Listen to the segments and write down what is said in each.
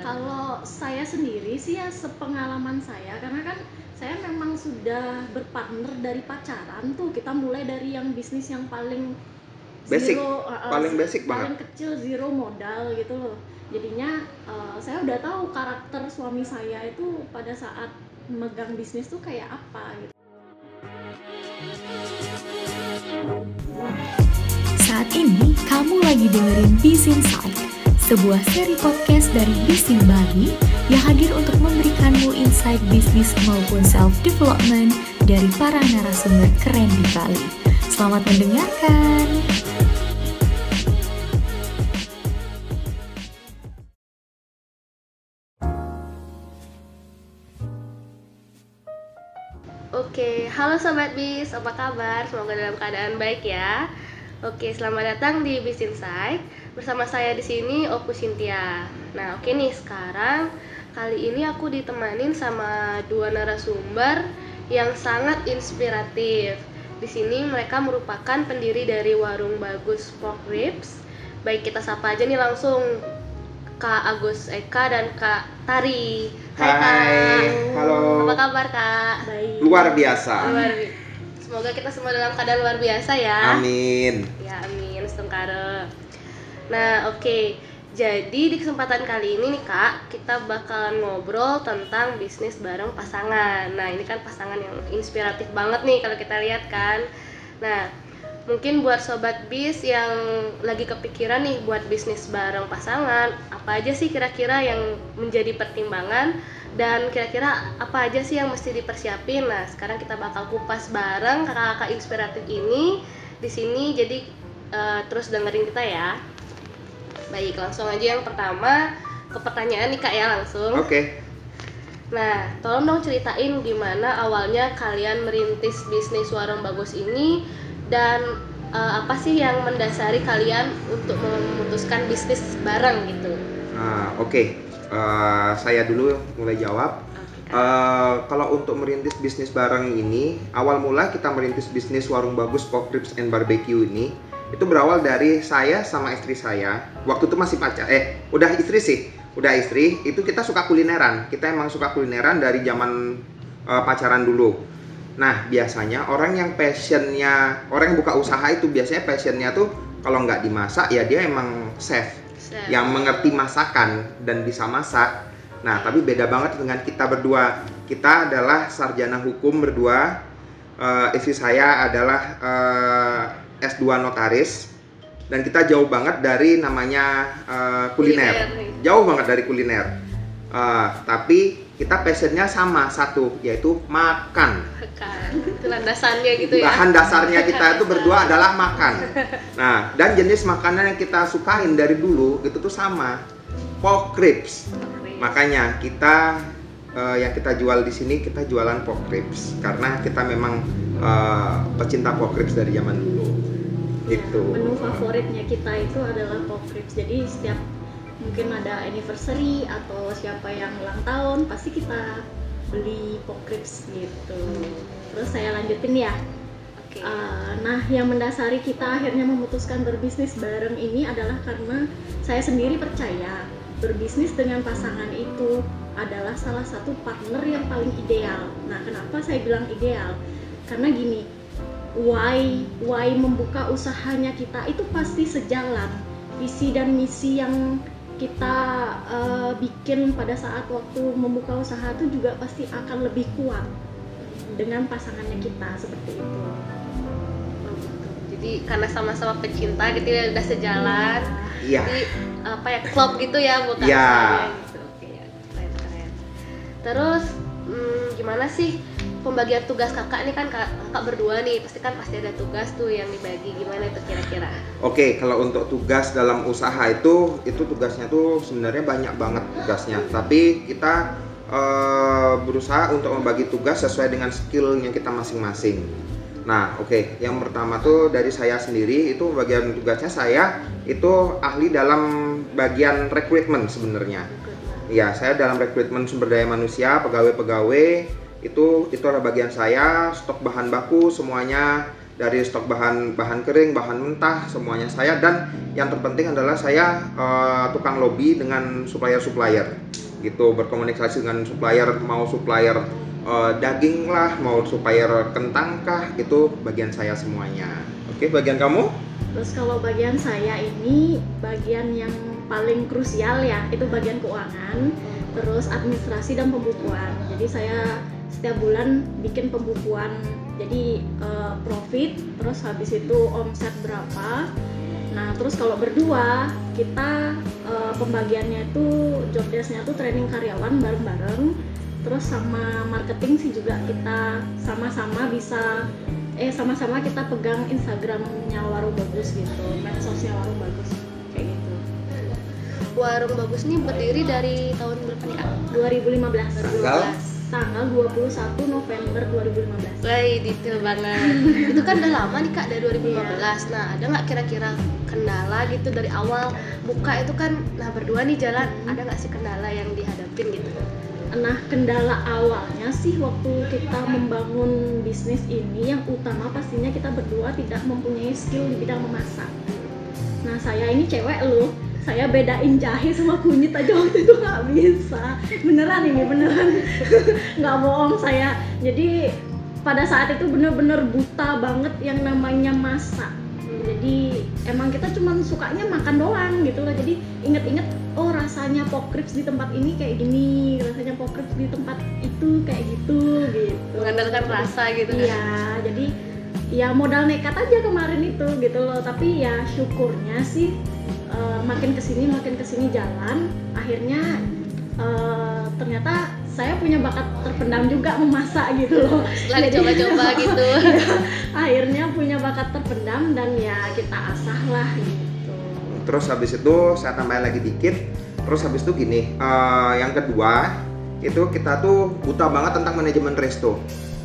Kalau saya sendiri sih ya sepengalaman saya karena kan saya memang sudah berpartner dari pacaran tuh. Kita mulai dari yang bisnis yang paling Basic, zero, uh, uh, paling basic paling banget. kecil zero modal gitu loh. Jadinya uh, saya udah tahu karakter suami saya itu pada saat megang bisnis tuh kayak apa gitu. Saat ini kamu lagi dengerin Biz Insight, sebuah seri podcast dari Bizin Bali yang hadir untuk memberikanmu insight bisnis maupun self development dari para narasumber keren di Bali. Selamat mendengarkan. Oke, halo Sobat Bis, apa kabar? Semoga dalam keadaan baik ya. Oke, selamat datang di Bis Insight. Bersama saya di sini Opu Cynthia. Nah, oke nih sekarang kali ini aku ditemanin sama dua narasumber yang sangat inspiratif. Di sini mereka merupakan pendiri dari warung Bagus Pork Ribs. Baik kita sapa aja nih langsung Kak Agus Eka dan Kak Tari. Hai, Kak. Hai, halo. Apa kabar Kak? baik Luar biasa. Luar bi- Semoga kita semua dalam keadaan luar biasa ya. Amin. Ya amin, setengkara. Nah oke, jadi di kesempatan kali ini nih kak, kita bakalan ngobrol tentang bisnis bareng pasangan. Nah ini kan pasangan yang inspiratif banget nih kalau kita lihat kan. Nah mungkin buat sobat bis yang lagi kepikiran nih buat bisnis bareng pasangan, apa aja sih kira-kira yang menjadi pertimbangan dan kira-kira apa aja sih yang mesti dipersiapin? Nah, sekarang kita bakal kupas bareng kakak-kakak inspiratif ini di sini. Jadi eh, terus dengerin kita ya. Baik, langsung aja yang pertama ke pertanyaan nih Kak ya langsung. Oke. Nah, tolong dong ceritain gimana awalnya kalian merintis bisnis warung bagus ini dan eh, apa sih yang mendasari kalian untuk memutuskan bisnis bareng gitu? Nah, oke. Eh, saya dulu mulai jawab. Eh, kalau untuk merintis bisnis bareng ini, awal mula kita merintis bisnis warung bagus pork ribs and barbecue ini itu berawal dari saya sama istri saya. Waktu itu masih pacar, eh udah istri sih, udah istri. Itu kita suka kulineran. Kita emang suka kulineran dari zaman eh, pacaran dulu. Nah biasanya orang yang passionnya, orang yang buka usaha itu biasanya passionnya tuh kalau nggak dimasak ya dia emang chef Set. yang mengerti masakan dan bisa masak. Nah, tapi beda banget dengan kita berdua. Kita adalah sarjana hukum berdua. Eh, istri saya adalah eh, S2 notaris dan kita jauh banget dari namanya eh, kuliner. Kuliner. Jauh banget dari kuliner. Eh, tapi kita passionnya sama satu yaitu makan. Kan itu landasannya gitu ya. Bahan dasarnya kita itu berdua adalah makan. Nah, dan jenis makanan yang kita sukain dari dulu itu tuh sama, pork ribs. Makanya kita eh, yang kita jual di sini kita jualan pork ribs. Karena kita memang eh, pecinta pork ribs dari zaman dulu. Ya, menu favoritnya kita itu adalah pork ribs. Jadi setiap mungkin ada anniversary atau siapa yang ulang tahun pasti kita beli pork ribs gitu terus saya lanjutin ya oke Uh, nah, yang mendasari kita akhirnya memutuskan berbisnis bareng ini adalah karena saya sendiri percaya berbisnis dengan pasangan itu adalah salah satu partner yang paling ideal. Nah, kenapa saya bilang ideal? Karena gini, why why membuka usahanya kita itu pasti sejalan visi dan misi yang kita uh, bikin pada saat waktu membuka usaha itu juga pasti akan lebih kuat dengan pasangannya kita seperti itu. Jadi karena sama-sama pecinta gitu ya udah sejalan Iya. jadi apa ya klop gitu ya bukan Iya. gitu oke ya keren keren terus hmm, gimana sih pembagian tugas kakak nih kan kak- kakak berdua nih pasti kan pasti ada tugas tuh yang dibagi gimana itu kira-kira Oke, kalau untuk tugas dalam usaha itu, itu tugasnya tuh sebenarnya banyak banget tugasnya. Tapi kita eh, berusaha untuk membagi tugas sesuai dengan skill yang kita masing-masing. Nah, oke, yang pertama tuh dari saya sendiri itu bagian tugasnya saya itu ahli dalam bagian rekrutmen sebenarnya. Ya, saya dalam rekrutmen sumber daya manusia, pegawai-pegawai itu itu adalah bagian saya, stok bahan baku semuanya. Dari stok bahan bahan kering, bahan mentah semuanya saya. Dan yang terpenting adalah saya eh, tukang lobby dengan supplier-supplier. gitu berkomunikasi dengan supplier mau supplier eh, daging lah mau supplier kentang kah itu bagian saya semuanya. Oke bagian kamu? Terus kalau bagian saya ini bagian yang paling krusial ya, itu bagian keuangan, terus administrasi dan pembukuan. Jadi saya setiap bulan bikin pembukuan. Jadi eh, profit, terus habis itu omset berapa. Nah, terus kalau berdua kita eh, pembagiannya itu job desk-nya tuh training karyawan bareng-bareng. Terus sama marketing sih juga kita sama-sama bisa eh sama-sama kita pegang Instagramnya Warung Bagus gitu, medsosnya Warung Bagus kayak gitu. Warung Bagus ini berdiri dari tahun berapa nih kak? 2015 Tanggal? Tanggal 21 November 2015. Wah, detail banget. itu kan udah lama nih kak dari 2015. Nah, ada nggak kira-kira kendala gitu dari awal buka itu kan, nah berdua nih jalan, ada nggak sih kendala yang dihadapin gitu? Nah, kendala awalnya sih waktu kita membangun bisnis ini yang utama pastinya kita berdua tidak mempunyai skill di bidang memasak. Nah, saya ini cewek loh. Saya bedain jahe sama kunyit aja waktu itu nggak bisa. Beneran ini beneran. nggak bohong saya. Jadi pada saat itu bener-bener buta banget yang namanya masak. Jadi emang kita cuman sukanya makan doang gitu loh. Jadi inget-inget oh rasanya pokrips di tempat ini kayak gini, rasanya pokrips di tempat itu kayak gitu gitu. Mengandalkan rasa gitu kan? Iya, jadi ya modal nekat aja kemarin itu gitu loh. Tapi ya syukurnya sih eh, makin ke sini makin ke sini jalan, akhirnya eh, ternyata saya punya bakat terpendam juga memasak gitu loh. Setelah Jadi- dicoba-coba gitu. akhirnya punya bakat terpendam dan ya kita asah lah gitu. terus habis itu saya tambahin lagi dikit terus habis itu gini eh, yang kedua itu kita tuh buta banget tentang manajemen resto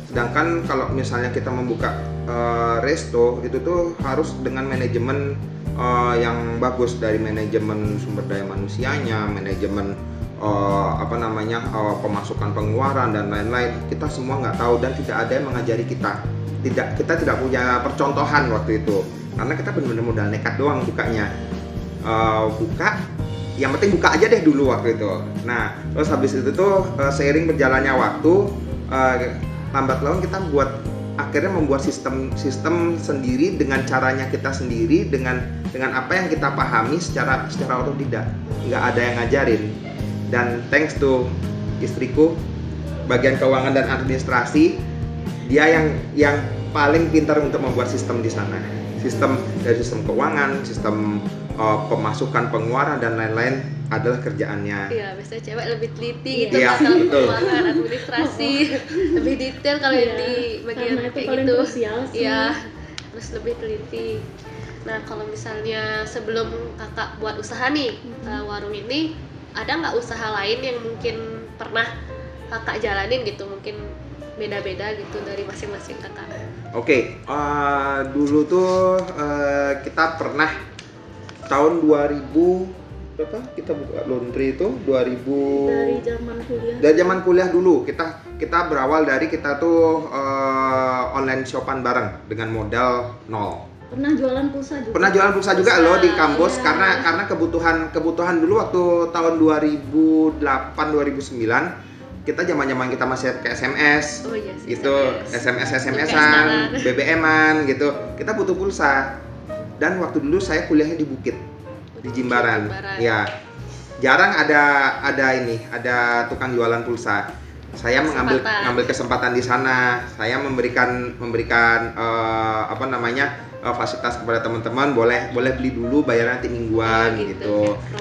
sedangkan kalau misalnya kita membuka eh, resto itu tuh harus dengan manajemen eh, yang bagus dari manajemen sumber daya manusianya manajemen eh, apa namanya eh, pemasukan pengeluaran dan lain-lain kita semua nggak tahu dan tidak ada yang mengajari kita. Tidak kita tidak punya percontohan waktu itu. Karena kita benar-benar modal nekat doang bukanya. Eh, buka yang penting buka aja deh dulu waktu itu. Nah terus habis itu tuh eh, seiring berjalannya waktu eh, lambat laun kita buat akhirnya membuat sistem sistem sendiri dengan caranya kita sendiri dengan dengan apa yang kita pahami secara secara otodidak. Nggak ada yang ngajarin. Dan thanks to istriku bagian keuangan dan administrasi dia yang yang paling pintar untuk membuat sistem di sana. Sistem dari sistem keuangan sistem uh, pemasukan pengeluaran dan lain-lain adalah kerjaannya Iya, biasanya cewek lebih teliti gitu Iya, masalah betul. keuangan, administrasi, lebih detail kalau Iya, di bagian kayak gitu. Iya, harus lebih teliti. Nah, kalau misalnya sebelum kakak buat usaha nih Mhm. uh, warung ini, ada nggak usaha lain yang mungkin pernah kakak jalanin gitu, mungkin beda-beda gitu dari masing-masing kakak. Oke, eh, dulu tuh eh, kita pernah tahun 2000 berapa kita buka laundry itu 2000 Dari zaman kuliah. dari zaman kuliah dulu kita kita berawal dari kita tuh eh, online shopan bareng dengan modal nol. Pernah jualan pulsa juga. Pernah jualan pulsa juga Pulsa, loh di kampus iya. karena karena kebutuhan kebutuhan dulu waktu tahun 2008 2009 kita zaman-zaman kita masih pakai SMS Oh iya, sih, gitu SMS Kayak SMS-an. BBM-an gitu. Kita butuh pulsa. Dan waktu dulu saya kuliahnya di Bukit, di Jimbaran. Jimbaran. Ya. Jarang ada ada ini, ada tukang jualan pulsa. Saya mengambil Kesempatan. ngambil kesempatan di sana. Saya memberikan memberikan eh, apa namanya? eh, fasilitas kepada teman-teman boleh boleh beli dulu bayar nanti mingguan Oh, gitu,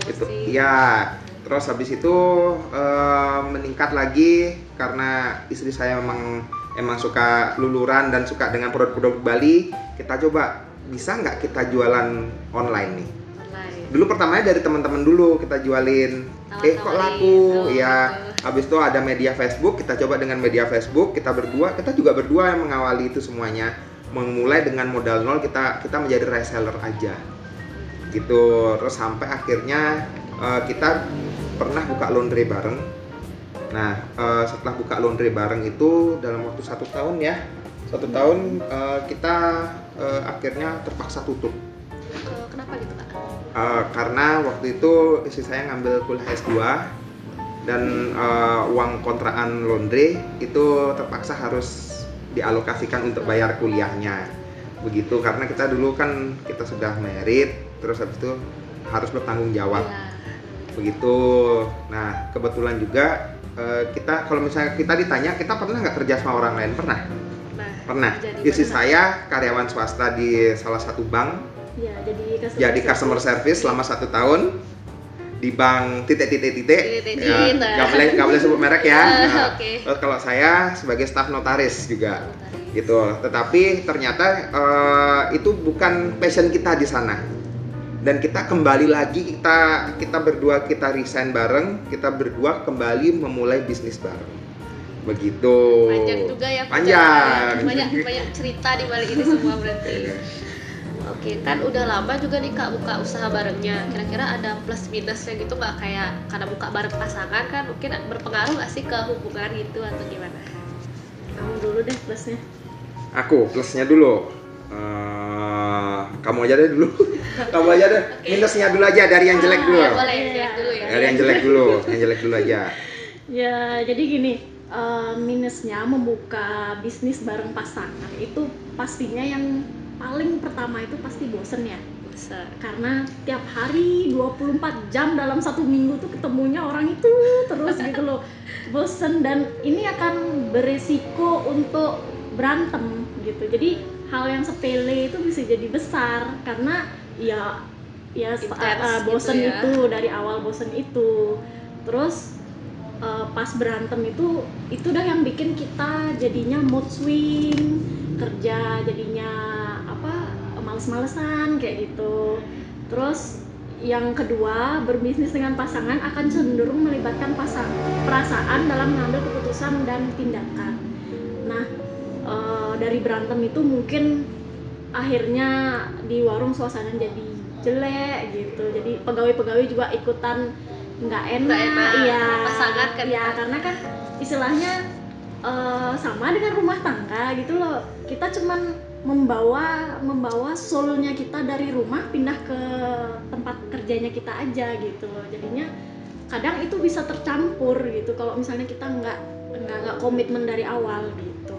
gitu. Itu ya. Terus habis itu eh, meningkat lagi karena istri saya memang emang suka luluran dan suka dengan produk-produk Bali. Kita coba bisa nggak kita jualan online nih? Dulu pertamanya dari teman-teman dulu kita jualin. Eh kok laku? Ya. Habis itu ada media Facebook, kita coba dengan media Facebook, kita berdua, kita juga berdua yang mengawali itu semuanya. Memulai dengan modal nol kita kita menjadi reseller aja. Gitu. Terus sampai akhirnya eh, kita pernah buka laundry bareng. Nah, eh, setelah buka laundry bareng itu dalam waktu satu tahun ya, satu tahun eh, kita eh, akhirnya terpaksa tutup. Kenapa gitu Eh, karena waktu itu istri saya ngambil kuliah S2 dan eh, uang kontrakan laundry itu terpaksa harus dialokasikan untuk bayar kuliahnya. Begitu karena kita dulu kan kita sudah merit terus habis itu harus bertanggung jawab. Iya. begitu. Nah kebetulan juga eh, kita kalau misalnya kita ditanya kita pernah nggak kerja sama orang lain? Pernah? Nah, pernah. Istri saya karyawan swasta di salah satu bank ya jadi customer, jadi customer service selama satu tahun di bank titik titik titik. Ya, nggak boleh nggak boleh sebut merek ya. Ah, Nah, oke. terus kalau saya sebagai staf notaris juga gitu. Tetapi ternyata eh, itu bukan passion kita di sana. Dan kita kembali lagi kita kita berdua kita resign bareng kita berdua kembali memulai bisnis bareng. Begitu. Panjang juga ya Panjang. banyak banyak cerita di balik ini semua berarti oke kan udah lama juga nih kak buka usaha barengnya. Kira-kira ada plus minusnya gitu nggak kayak karena buka bareng pasangan kan mungkin berpengaruh nggak sih ke hubungan gitu atau gimana? Kamu dulu deh plusnya. Aku plusnya dulu. Eh, kamu aja deh dulu. Kamu aja deh. Minusnya dulu aja dari yang jelek dulu. ya boleh Iya. jelek dulu ya. Dari yang jelek dulu yang jelek dulu aja. Ya, jadi gini, eh, minusnya membuka bisnis bareng pasangan itu pastinya yang paling pertama itu pasti bosen ya. Karena tiap hari 24 jam dalam satu minggu tuh ketemunya orang itu terus gitu loh. Bosen dan ini akan beresiko untuk berantem gitu. Jadi hal yang sepele itu bisa jadi besar karena ya ya Intens eh, gitu bosen ya. itu dari awal bosen itu. Terus uh, pas berantem itu itu dah yang bikin kita jadinya mood swing kerja jadinya males-malesan kayak gitu. Terus yang kedua berbisnis dengan pasangan akan cenderung melibatkan pasang perasaan dalam mengambil keputusan dan tindakan. Nah uh, dari berantem itu mungkin akhirnya di warung suasana jadi jelek gitu. Jadi pegawai-pegawai juga ikutan nggak enak, enak, iya. pasangan kan. Iya kan. karena kan istilahnya eh, sama dengan rumah tangga gitu loh. Kita cuman membawa membawa soulnya kita dari rumah pindah ke tempat kerjanya kita aja gitu loh. Jadinya kadang itu bisa tercampur gitu kalau misalnya kita nggak nggak nggak komitmen dari awal gitu.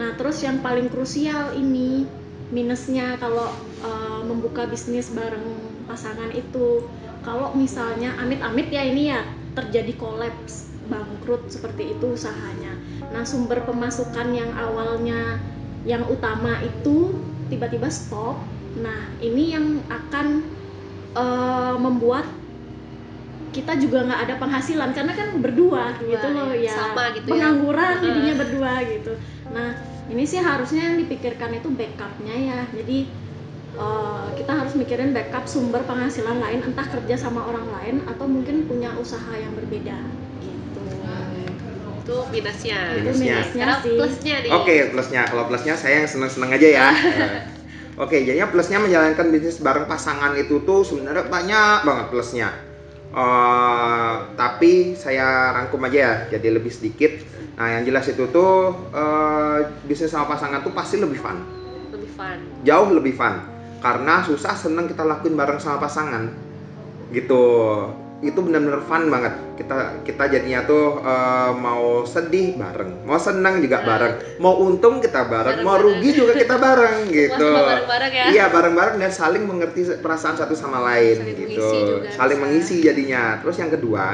Nah terus yang paling krusial ini minusnya kalau eh, membuka bisnis bareng pasangan itu. Kalau misalnya amit-amit ya ini ya terjadi kolaps bangkrut seperti itu usahanya. Nah sumber pemasukan yang awalnya yang utama itu tiba-tiba stop nah ini yang akan eh, membuat kita juga nggak ada penghasilan karena kan berdua Berdua, gitu loh ya. ya Sama gitu ya. pengangguran Heeh. jadinya berdua gitu nah ini sih harusnya yang dipikirkan itu backupnya ya jadi eh, kita harus mikirin backup sumber penghasilan lain entah kerja sama orang lain atau mungkin punya usaha yang berbeda itu minusnya Minusnya. minusnya sekarang sih plusnya nih Oke, plusnya. Kalau plusnya saya yang seneng-seneng aja ya. Oke, jadinya plusnya menjalankan bisnis bareng pasangan itu tuh sebenarnya banyak banget plusnya. Eh, tapi saya rangkum aja ya, jadi lebih sedikit. Nah, yang jelas itu tuh eh, bisnis sama pasangan tuh pasti lebih fun, lebih fun jauh lebih fun. Karena susah seneng kita lakuin bareng sama pasangan, gitu. Itu benar-benar fun banget. Kita kita jadinya tuh eh, mau sedih bareng, mau senang juga bareng, mau untung kita bareng, mau rugi juga kita bareng gitu. Ya Iya bareng-bareng dan saling mengerti perasaan satu sama lain Saling gitu. mengisi juga saling mengisi jadinya. Terus yang kedua,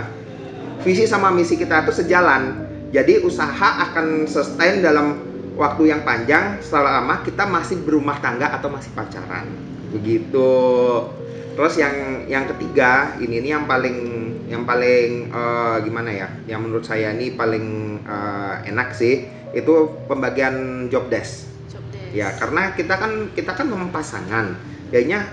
visi sama misi kita itu sejalan. Jadi usaha akan sustain dalam waktu yang panjang selama kita masih berumah tangga atau masih pacaran. Begitu. Terus yang yang ketiga, ini nih yang paling yang paling eh, gimana ya? Yang menurut saya ini paling eh, enak sih itu pembagian job desk. Job desk. Ya, karena kita kan kita kan memang pasangan. Kayaknya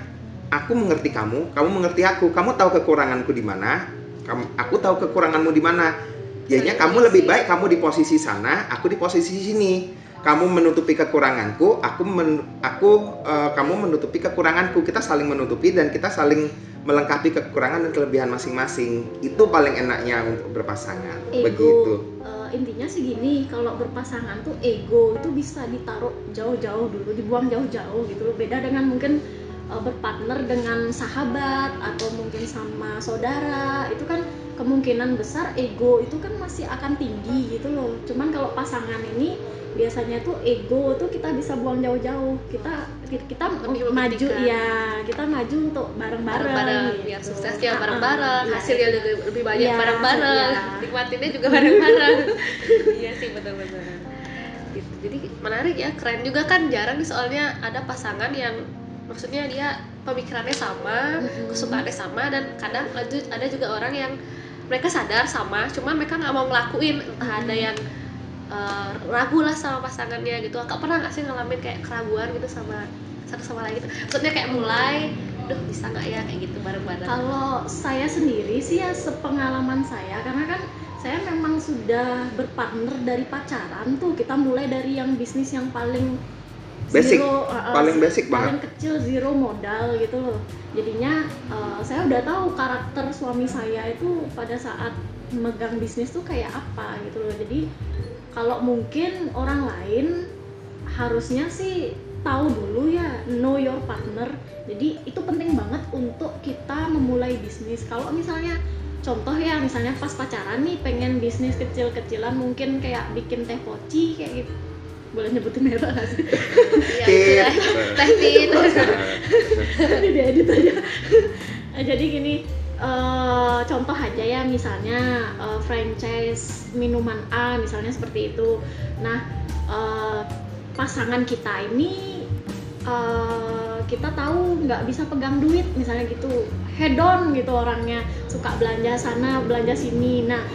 aku mengerti kamu, kamu mengerti aku. Kamu tahu kekuranganku di mana, kamu aku tahu kekuranganmu di mana. Jadinya kamu lebih baik kamu di posisi sana, aku di posisi sini. Kamu menutupi kekuranganku, aku men- aku eh, kamu menutupi kekuranganku. Kita saling menutupi dan kita saling melengkapi kekurangan dan kelebihan masing-masing. Itu paling enaknya untuk berpasangan. ego Begitu. eh, intinya sih gini kalau berpasangan tuh ego itu bisa ditaruh jauh-jauh dulu dibuang jauh-jauh gitu loh beda dengan mungkin eh, berpartner dengan sahabat atau mungkin sama saudara itu kan kemungkinan besar ego itu kan masih akan tinggi gitu loh cuman kalau pasangan ini biasanya tuh ego tuh kita bisa buang jauh-jauh kita kita Lebih maju ya kita maju untuk bareng-bareng gitu. biar suksesnya Ah, ah, bareng-bareng iya. hasilnya juga lebih banyak Iya, bareng-bareng iya. nikmatinnya juga bareng-bareng iya sih betul-betul gitu. jadi menarik ya keren juga kan jarang nih soalnya ada pasangan yang maksudnya dia pemikirannya sama kesukaannya sama dan kadang ada ada juga orang yang mereka sadar sama cuma mereka nggak mau ngelakuin entah ada yang eh, ragu lah sama pasangannya gitu. Kakak pernah nggak sih ngalamin kayak keraguan gitu sama satu sama lain gitu? Maksudnya kayak mulai duh bisa nggak ya? kayak gitu bareng-bareng. Kalau saya sendiri sih ya sepengalaman saya karena kan saya memang sudah berpartner dari pacaran tuh. Kita mulai dari yang bisnis yang paling Basic, zero, uh, uh, paling basic paling banget. kecil zero modal gitu loh. Jadinya uh, saya udah tahu karakter suami saya itu pada saat megang bisnis tuh kayak apa gitu loh. Jadi kalau mungkin orang lain harusnya sih tahu dulu ya know your partner. Jadi itu penting banget untuk kita memulai bisnis. Kalau misalnya contoh ya misalnya pas pacaran nih pengen bisnis kecil-kecilan mungkin kayak bikin teh poci kayak gitu boleh nyebutin merek nggak sih? Iya, lah. Teh tit. Ini diedit aja. Nah, jadi gini, eh, contoh aja ya misalnya eh, franchise minuman A misalnya seperti itu. Nah, eh, pasangan kita ini eh, kita tahu nggak bisa pegang duit misalnya gitu, hedon gitu orangnya, suka belanja sana belanja sini. Nah,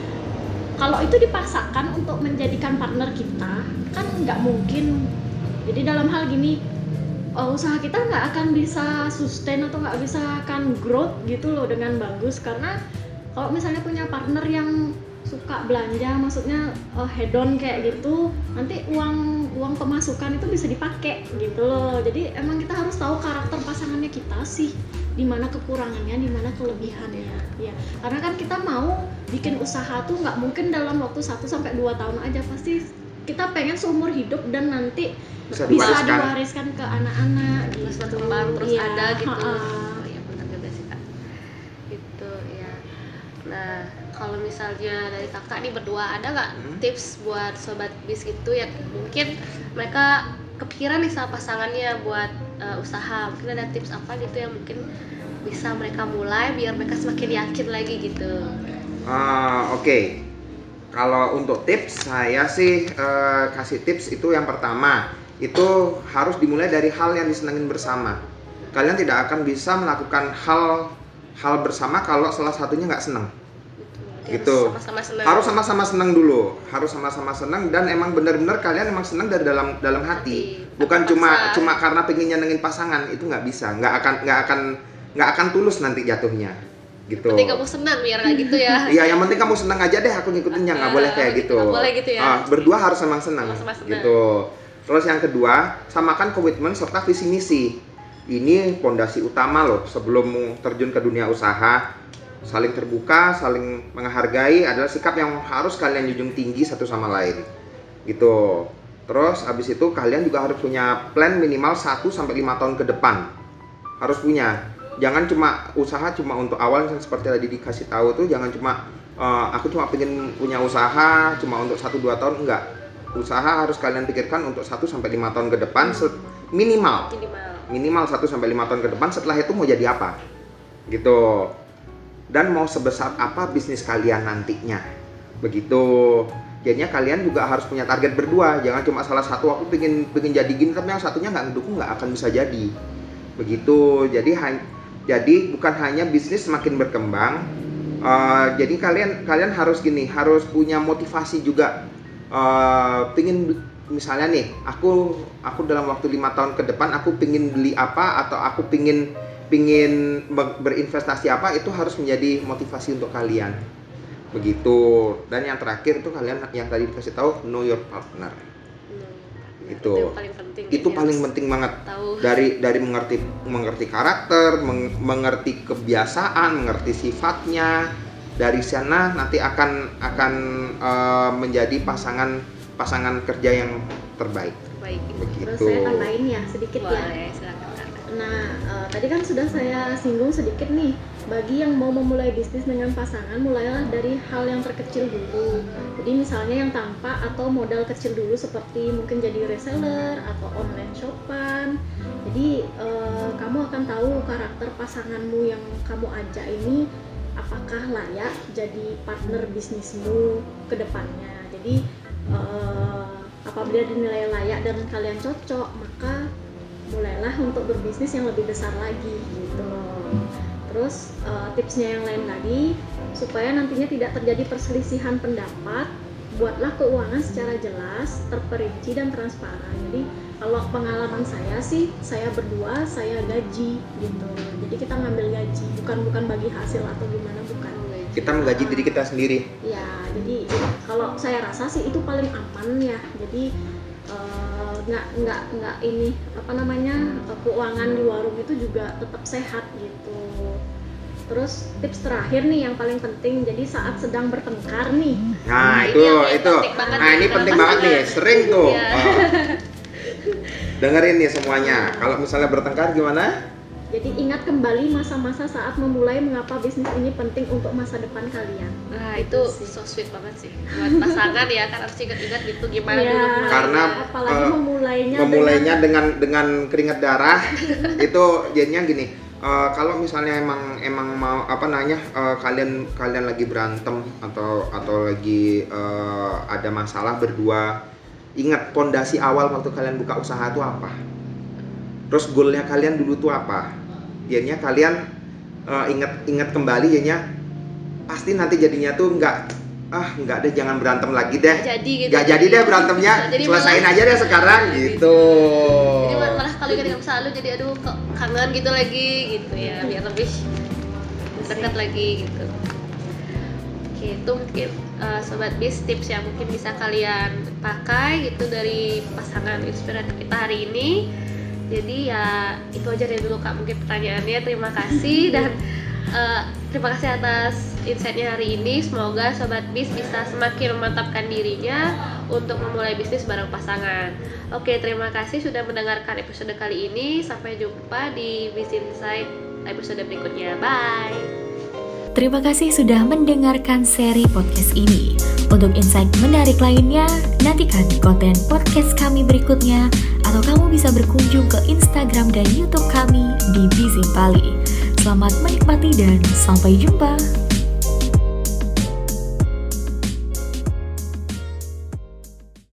kalau itu dipaksakan untuk menjadikan partner kita kan nggak mungkin. Jadi dalam hal gini uh, usaha kita nggak akan bisa sustain atau nggak bisa akan growth gitu loh dengan bagus karena kalau misalnya punya partner yang suka belanja maksudnya uh, hedon kayak gitu nanti uang uang pemasukan itu bisa dipakai gitu loh jadi emang kita harus tahu karakter pasangannya kita sih di mana kekurangannya di mana kelebihannya ya karena kan kita mau bikin usaha tuh nggak mungkin dalam waktu 1 sampai dua tahun aja pasti kita pengen seumur hidup dan nanti Bisa bisa diwariskan. diwariskan ke anak-anak terus gitu. berkembang terus Iya, ada gitu ha-ha. oh iya benar juga sih kak gitu ya nah kalau misalnya dari kakak nih berdua ada nggak Hmm. tips buat sobat bis gitu yang mungkin mereka kepikiran nih sama pasangannya buat uh, usaha mungkin ada tips apa gitu yang mungkin bisa mereka mulai biar mereka semakin yakin lagi gitu Ah, Oke, kalau untuk tips saya sih eh, kasih tips itu yang pertama itu harus dimulai dari hal yang disenangin bersama. Kalian tidak akan bisa melakukan hal hal bersama kalau salah satunya nggak senang. Gitu. harus sama-sama senang Harus sama-sama senang dulu, harus sama-sama senang dan emang benar-benar kalian emang senang dari dalam dalam hati, Hati. bukan cuma paksa. cuma karena pengen nyenengin pasangan itu nggak bisa, nggak akan nggak akan nggak akan tulus nanti jatuhnya, gitu. penting kamu senang biar nggak gitu ya Iya, yang penting kamu senang aja deh, aku ngikutinnya nggak Ah, boleh kayak gitu, gitu. nggak boleh gitu ya. Ah, berdua harus emang senang, Sama-sama senang. gitu. Terus yang kedua, samakan komitmen serta visi misi. Ini pondasi utama loh sebelum terjun ke dunia usaha. Saling terbuka, saling menghargai adalah sikap yang harus kalian junjung tinggi satu sama lain. Gitu. Terus habis itu kalian juga harus punya plan minimal 1 sampai 5 tahun ke depan. Harus punya. Jangan cuma usaha cuma untuk awal yang seperti tadi dikasih tahu tuh jangan cuma eh, aku cuma pengen punya usaha cuma untuk 1 2 tahun enggak. Usaha harus kalian pikirkan untuk 1 sampai 5 tahun ke depan minimal minimal minimal 1 sampai 5 tahun ke depan setelah itu mau jadi apa gitu dan mau sebesar apa bisnis kalian nantinya. Begitu. Jadinya kalian juga harus punya target berdua. Jangan cuma salah satu aku pengen pengen jadi gini tapi yang satunya nggak ngedukung nggak akan bisa jadi. Begitu. Jadi jadi bukan hanya bisnis semakin berkembang eh, jadi kalian kalian harus gini harus punya motivasi juga. Eh pingin misalnya nih aku aku dalam waktu lima tahun ke depan aku pingin beli apa atau aku pingin pingin ber- berinvestasi apa itu harus menjadi motivasi untuk kalian. Begitu. Dan yang terakhir itu kalian yang tadi dikasih tahu know your partner. Itu. yang paling penting itu paling penting banget. tahu. Dari dari mengerti mengerti karakter meng- mengerti kebiasaan mengerti sifatnya dari sana nanti akan akan eh, menjadi pasangan pasangan kerja yang terbaik. Baik. Terus begitu saya tambahin ya sedikit ya. boleh silakan. Kak. Nah, eh, tadi kan sudah saya singgung sedikit nih bagi yang mau memulai bisnis dengan pasangan mulailah dari hal yang terkecil dulu. Jadi misalnya yang tanpa atau modal kecil dulu seperti mungkin jadi reseller atau online shopan jadi eh, kamu akan tahu karakter pasanganmu yang kamu ajak ini apakah layak jadi partner bisnismu ke depannya. Jadi eh, apabila dinilai layak dan kalian cocok maka mulailah untuk berbisnis yang lebih besar lagi gitu Terus uh, tipsnya yang lain lagi supaya nantinya tidak terjadi perselisihan pendapat, buatlah keuangan secara jelas, terperinci dan transparan. Jadi kalau pengalaman saya sih, saya berdua saya gaji gitu. Jadi kita ngambil gaji, bukan bukan bagi hasil atau gimana bukan. Kita menggaji diri kita sendiri. Ya, jadi kalau saya rasa sih itu paling aman ya. Jadi uh, nggak nggak nggak ini apa namanya keuangan di warung itu juga tetap sehat gitu terus tips terakhir nih yang paling penting jadi saat sedang bertengkar nih Nah, Nah, itu ini itu. Nah, ini penting banget nih, sering tuh. Iya. Oh. Dengerin nih semuanya. Kalau misalnya bertengkar gimana? Jadi ingat kembali masa-masa saat memulai mengapa bisnis ini penting untuk masa depan kalian Nah Itu itu sih. so sweet banget sih buat pasangan ya kan harus ingat-ingat gitu gimana Ya, dulu. Karena, apalagi eh, memulainya Memulainya dengan dengan keringat darah itu jadinya gini. eh, kalau misalnya emang emang mau apa namanya eh, kalian kalian lagi berantem atau atau lagi eh, ada masalah berdua ingat pondasi awal waktu kalian buka usaha itu apa terus goalnya kalian dulu tuh apa jadinya kalian eh, ingat ingat kembali jadinya pasti nanti jadinya tuh nggak ah nggak deh jangan berantem lagi deh. Nggak jadi gitu. Nggak jadi deh berantemnya Jadi selesain malah- aja deh sekarang gitu jadi mal- malah kalau ingat yang selalu jadi aduh kok kangen gitu lagi gitu ya biar lebih dekat lagi gitu. Oke itu mungkin uh, sobat bis tips yang mungkin bisa kalian pakai gitu dari pasangan inspiratif kita hari ini jadi ya itu aja dari dulu kak. Mungkin pertanyaannya terima kasih. Dan uh, terima kasih atas insightnya hari ini. Semoga sobat bis bisa semakin memantapkan dirinya untuk memulai bisnis bareng pasangan. Oke terima kasih sudah mendengarkan episode kali ini. Sampai jumpa di bis insight episode berikutnya. Bye. Terima kasih sudah mendengarkan seri podcast ini. Untuk insight menarik lainnya, nantikan konten podcast kami berikutnya atau kamu bisa berkunjung ke Instagram dan YouTube kami di Bizim Bali. Selamat menikmati dan sampai jumpa.